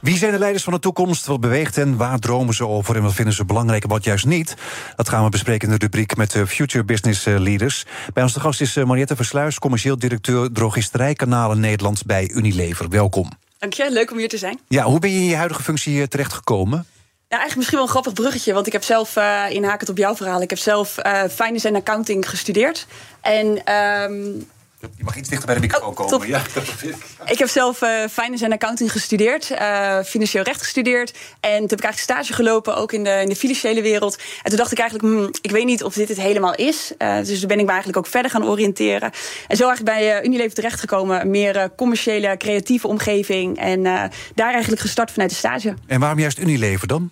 Wie zijn de leiders van de toekomst? Wat beweegt hen? Waar dromen ze over? En wat vinden ze belangrijk en wat juist niet? Dat gaan we bespreken in de rubriek met de Future Business eh, Leaders. Bij ons de gast is eh, Mariette Versluis, commercieel directeur drogisterijkanalen Nederland bij Unilever. Welkom. Dank je, leuk om hier te zijn. Ja, hoe ben je in je huidige functie eh, terechtgekomen? Ja, eigenlijk misschien wel een grappig bruggetje, want ik heb zelf, uh, inhakend op jouw verhaal, ik heb zelf uh, finance en accounting gestudeerd. En um, je mag iets dichter bij de microfoon oh, komen. Top. Ja, ik heb zelf uh, finance en accounting gestudeerd, uh, financieel recht gestudeerd. En toen heb ik eigenlijk stage gelopen, ook in de, in de financiële wereld. En toen dacht ik eigenlijk, hmm, ik weet niet of dit het helemaal is. Uh, dus toen ben ik me eigenlijk ook verder gaan oriënteren. En zo eigenlijk bij Unilever terechtgekomen. Een meer commerciële, creatieve omgeving. En daar eigenlijk gestart vanuit de stage. En waarom juist Unilever dan?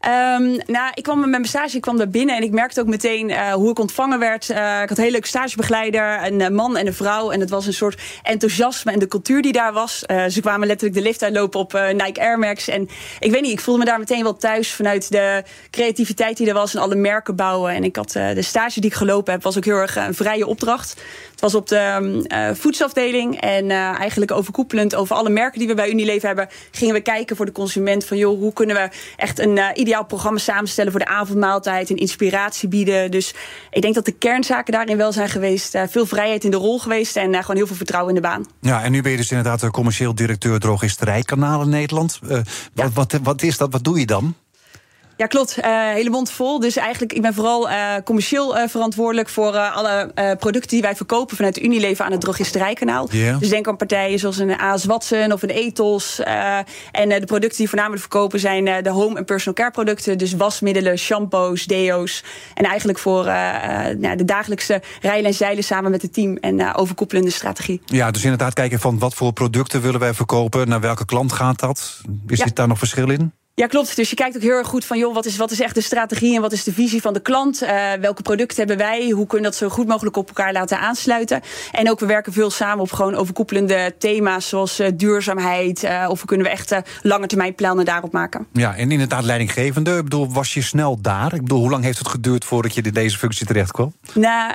Um, nou, ik kwam met mijn stage, ik kwam daar binnen en ik merkte ook meteen uh, hoe ik ontvangen werd. Uh, ik had een hele leuke stagebegeleider, een uh, man en een vrouw. En het was een soort enthousiasme en de cultuur die daar was. ze kwamen letterlijk de lift uitlopen op Nike Air Max. En ik weet niet, ik voelde me daar meteen wel thuis vanuit de creativiteit die er was en alle merken bouwen. En ik had de stage die ik gelopen heb, was ook heel erg een vrije opdracht. Het was op de uh, voedselafdeling en eigenlijk overkoepelend over alle merken die we bij Unilever hebben, gingen we kijken voor de consument van joh, hoe kunnen we echt een ideaal programma samenstellen voor de avondmaaltijd en inspiratie bieden. Dus ik denk dat de kernzaken daarin wel zijn geweest. veel vrijheid in de rol geweest en gewoon heel veel vertrouwen in de baan. Ja, en nu ben je dus inderdaad de commercieel directeur drogisterijkanalen Nederland. Ja. Wat, wat, wat is dat? Wat doe je dan? Ja, klopt. Uh, hele mond vol. Dus eigenlijk, ik ben vooral uh, commercieel uh, verantwoordelijk voor alle producten die wij verkopen vanuit Unilever aan het drogisterijkanaal. Yeah. Dus denk aan partijen zoals een AS Watson of een Ethos. en de producten die voornamelijk verkopen zijn de home en personal care producten. Dus wasmiddelen, shampoos, deo's. En eigenlijk voor nou, de dagelijkse rijlen en zeilen samen met het team en overkoepelende strategie. Ja, dus inderdaad kijken van wat voor producten willen wij verkopen. Naar welke klant gaat dat? Is Ja. dit daar nog verschil in? Ja, klopt. Dus je kijkt ook heel erg goed van, joh, wat is, wat is echt de strategie en wat is de visie van de klant? Uh, welke producten hebben wij? Hoe kunnen we dat zo goed mogelijk op elkaar laten aansluiten? En ook, we werken veel samen op gewoon overkoepelende thema's zoals uh, duurzaamheid. Uh, of hoe kunnen we echt lange termijn plannen daarop maken? Ja, en inderdaad leidinggevende. Ik bedoel, was je snel daar? Ik bedoel, hoe lang heeft het geduurd voordat je in deze functie terecht kwam? Nou,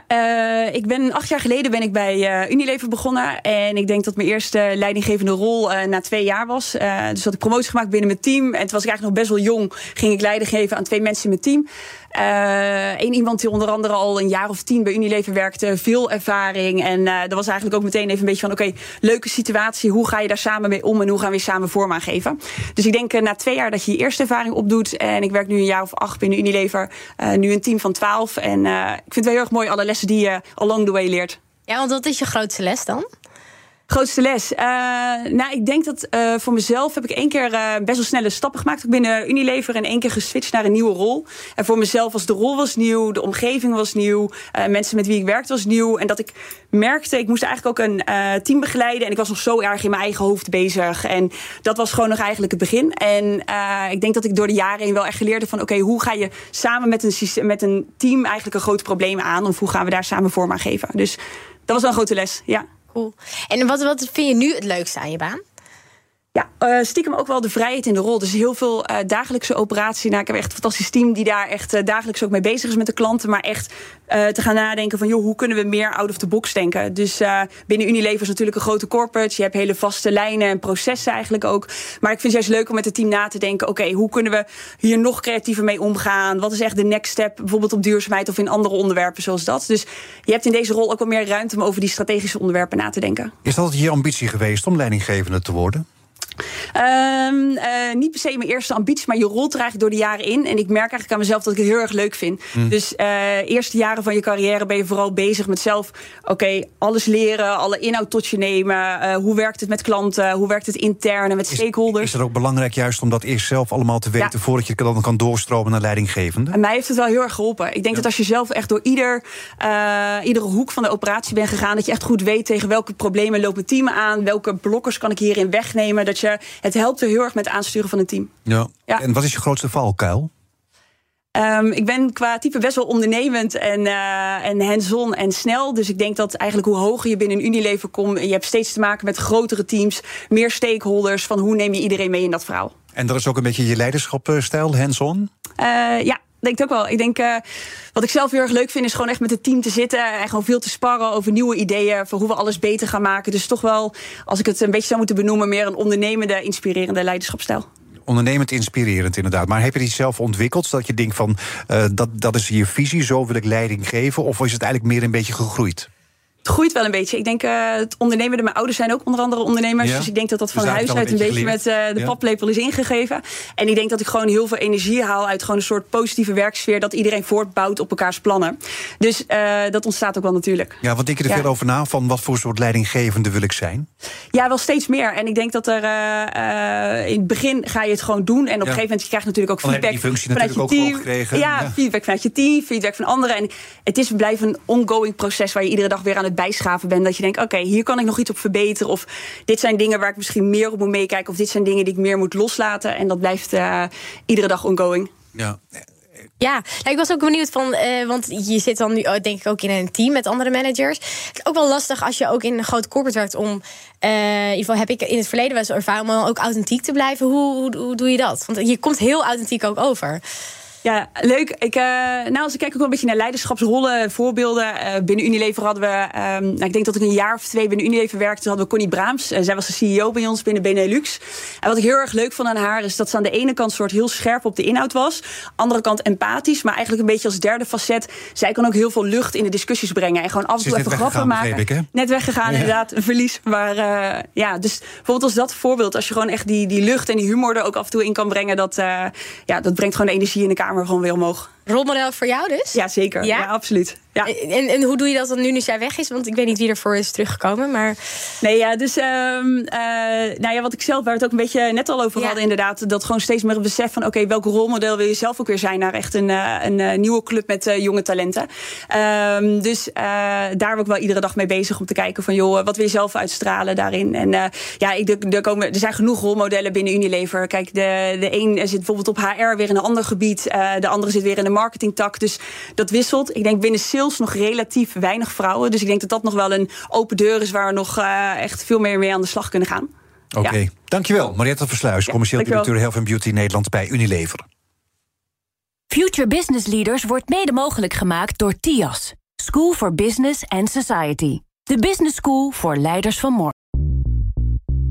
ik ben acht jaar geleden ben ik bij Unilever begonnen. En ik denk dat mijn eerste leidinggevende rol na twee jaar was. dus had ik promotie gemaakt binnen mijn team. En toen was ik nog best wel jong, ging ik leiding geven aan twee mensen in mijn team. Eén uh, iemand die onder andere al een jaar of tien bij Unilever werkte, veel ervaring. En uh, dat was eigenlijk ook meteen even een beetje van: oké, leuke situatie, hoe ga je daar samen mee om en hoe gaan we samen vorm aan geven? Dus ik denk uh, na twee jaar dat je je eerste ervaring opdoet. En ik werk nu een jaar of acht binnen Unilever, nu een team van twaalf. En ik vind het wel heel erg mooi, alle lessen die je along the way leert. Ja, want wat is je grootste les dan? Grootste les. Uh, nou, ik denk dat uh, voor mezelf heb ik één keer uh, best wel snelle stappen gemaakt. ook binnen Unilever en één keer geswitcht naar een nieuwe rol. En voor mezelf was de rol was nieuw, de omgeving was nieuw, mensen met wie ik werkte was nieuw. En dat ik merkte, ik moest eigenlijk ook een team begeleiden. En ik was nog zo erg in mijn eigen hoofd bezig. En dat was gewoon nog eigenlijk het begin. En ik denk dat ik door de jaren heen wel echt geleerd heb van... oké, hoe ga je samen met een, met een team eigenlijk een groot probleem aan? Of hoe gaan we daar samen vorm aan geven? Dus dat was wel een grote les, ja. Cool. En wat, wat vind je nu het leukste aan je baan? Ja, uh, stiekem ook wel de vrijheid in de rol. Dus heel veel uh, dagelijkse operatie. Nou, ik heb echt een fantastisch team die daar echt uh, dagelijks ook mee bezig is met de klanten. Maar echt te gaan nadenken van, joh, hoe kunnen we meer out of the box denken? Dus binnen Unilever is natuurlijk een grote corporate. Je hebt hele vaste lijnen en processen eigenlijk ook. Maar ik vind het juist leuk om met het team na te denken. Oké, hoe kunnen we hier nog creatiever mee omgaan? Wat is echt de next step? Bijvoorbeeld op duurzaamheid of in andere onderwerpen zoals dat. Dus je hebt in deze rol ook wat meer ruimte om over die strategische onderwerpen na te denken. Is dat je ambitie geweest om leidinggevende te worden? Um, uh, niet per se mijn eerste ambitie, maar je rolt er eigenlijk door de jaren in. En ik merk eigenlijk aan mezelf dat ik het heel erg leuk vind. Mm. Dus uh, eerste jaren van je carrière ben je vooral bezig met zelf, oké, okay, alles leren, alle inhoud tot je nemen. Uh, hoe werkt het met klanten? Hoe werkt het intern en met is, stakeholders? Is het ook belangrijk juist om dat eerst zelf allemaal te weten... Ja. voordat je dan kan doorstromen naar leidinggevende? En mij heeft het wel heel erg geholpen. Ik denk ja. dat als je zelf echt door ieder, iedere hoek van de operatie bent gegaan... dat je echt goed weet tegen welke problemen loopt het team aan... welke blokkers kan ik hierin wegnemen... dat je het helpt er heel erg met het aansturen van een team. Ja. Ja. En wat is je grootste valkuil? Ehm, ik ben qua type best wel ondernemend en, eh en hands-on en snel. Dus ik denk dat eigenlijk hoe hoger je binnen een Unilever komt... je hebt steeds te maken met grotere teams, meer stakeholders... van hoe neem je iedereen mee in dat verhaal. En dat is ook een beetje je leiderschapstijl, hands-on? Eh, ja, denk ik ook wel. Ik denk, eh, wat ik zelf heel erg leuk vind, is gewoon echt met het team te zitten en gewoon veel te sparren over nieuwe ideeën voor hoe we alles beter gaan maken. Dus toch wel, als ik het een beetje zou moeten benoemen, meer een ondernemende, inspirerende leiderschapstijl. Ondernemend inspirerend, inderdaad. Maar heb je die zelf ontwikkeld, zodat je denkt van eh, dat, dat is je visie, zo wil ik leiding geven? Of is het eigenlijk meer een beetje gegroeid? Het groeit wel een beetje. Ik denk uh, het ondernemen, mijn ouders zijn ook onder andere ondernemers. Ja. Dus ik denk dat dat Dus van heb huis je uit een beetje beetje met uh, de Ja. paplepel is ingegeven. En ik denk dat ik gewoon heel veel energie haal uit gewoon een soort positieve werksfeer. Dat iedereen voortbouwt op elkaars plannen. Dus uh, dat ontstaat ook wel natuurlijk. Ja, wat denk je er Ja. veel over na? Van wat voor soort leidinggevende wil ik zijn? Ja, wel steeds meer. En ik denk dat er in het begin ga je het gewoon doen. En op een gegeven moment je krijgt natuurlijk ook je feedback die functie vanuit je natuurlijk ook team. gewoon gekregen. Ja, Ja. feedback vanuit je team, feedback van anderen. En het is blijven een ongoing proces waar je iedere dag weer aan het bijschaven bent. Dat je denkt, oké, hier kan ik nog iets op verbeteren. Of dit zijn dingen waar ik misschien meer op moet meekijken. Of dit zijn dingen die ik meer moet loslaten. En dat blijft uh, iedere dag ongoing. Ja. Ja, ik was ook benieuwd van, uh, want je zit dan nu oh, denk ik ook in een team met andere managers. Het is ook wel lastig als je ook in een groot corporate werkt om, uh, in ieder geval heb ik in het verleden wel eens ervaren om ook authentiek te blijven. Hoe, hoe, hoe doe je dat? Want je komt heel authentiek ook over. Ja, leuk. Ik, uh, nou, als ik kijk ook wel een beetje naar leiderschapsrollen, voorbeelden. Uh, binnen Unilever hadden we, um, nou, ik denk dat ik een jaar of twee binnen Unilever werkte. Hadden we Connie Braams. Uh, zij was de CEO bij ons binnen Benelux. En wat ik heel erg leuk vond aan haar is dat ze aan de ene kant soort heel scherp op de inhoud was. Andere kant empathisch, maar eigenlijk een beetje als derde facet. Zij kan ook heel veel lucht in de discussies brengen. En gewoon af en toe even grappen maken. ik? Net weggegaan, Ja. inderdaad. Een verlies. Maar ja, dus bijvoorbeeld als dat voorbeeld. Als je gewoon echt die, die lucht en die humor er ook af en toe in kan brengen. Dat, ja, dat brengt gewoon de energie in de kamer gewoon weer omhoog. Rolmodel voor jou dus? Ja, zeker. Ja, absoluut. Ja. En, en hoe doe je dat dan nu nu zij weg is? Want ik weet niet wie ervoor is teruggekomen, maar... Nee, ja, dus um, uh, nou ja, wat ik zelf, waar we het ook een beetje net al over Ja. hadden, inderdaad, dat gewoon steeds meer het besef van, oké, welk rolmodel wil je zelf ook weer zijn naar echt een, uh, een uh, nieuwe club met uh, jonge talenten. Um, dus uh, daar ben ik wel iedere dag mee bezig om te kijken van, joh, wat wil je zelf uitstralen daarin? En ja, ik, er, er, komen, er zijn genoeg rolmodellen binnen Unilever. Kijk, de, de een zit bijvoorbeeld op HR weer in een ander gebied, de andere zit weer in de marketingtak. Dus dat wisselt. Ik denk binnen sales nog relatief weinig vrouwen. Dus ik denk dat dat nog wel een open deur is waar we nog uh, echt veel meer mee aan de slag kunnen gaan. Oké, Ja. dankjewel. Mariette Versluis, Ja, commercieel dankjewel. directeur Health and Beauty Nederland bij Unilever. Future Business Leaders wordt mede mogelijk gemaakt door TIAS. School for Business and Society. De business school voor leiders van morgen.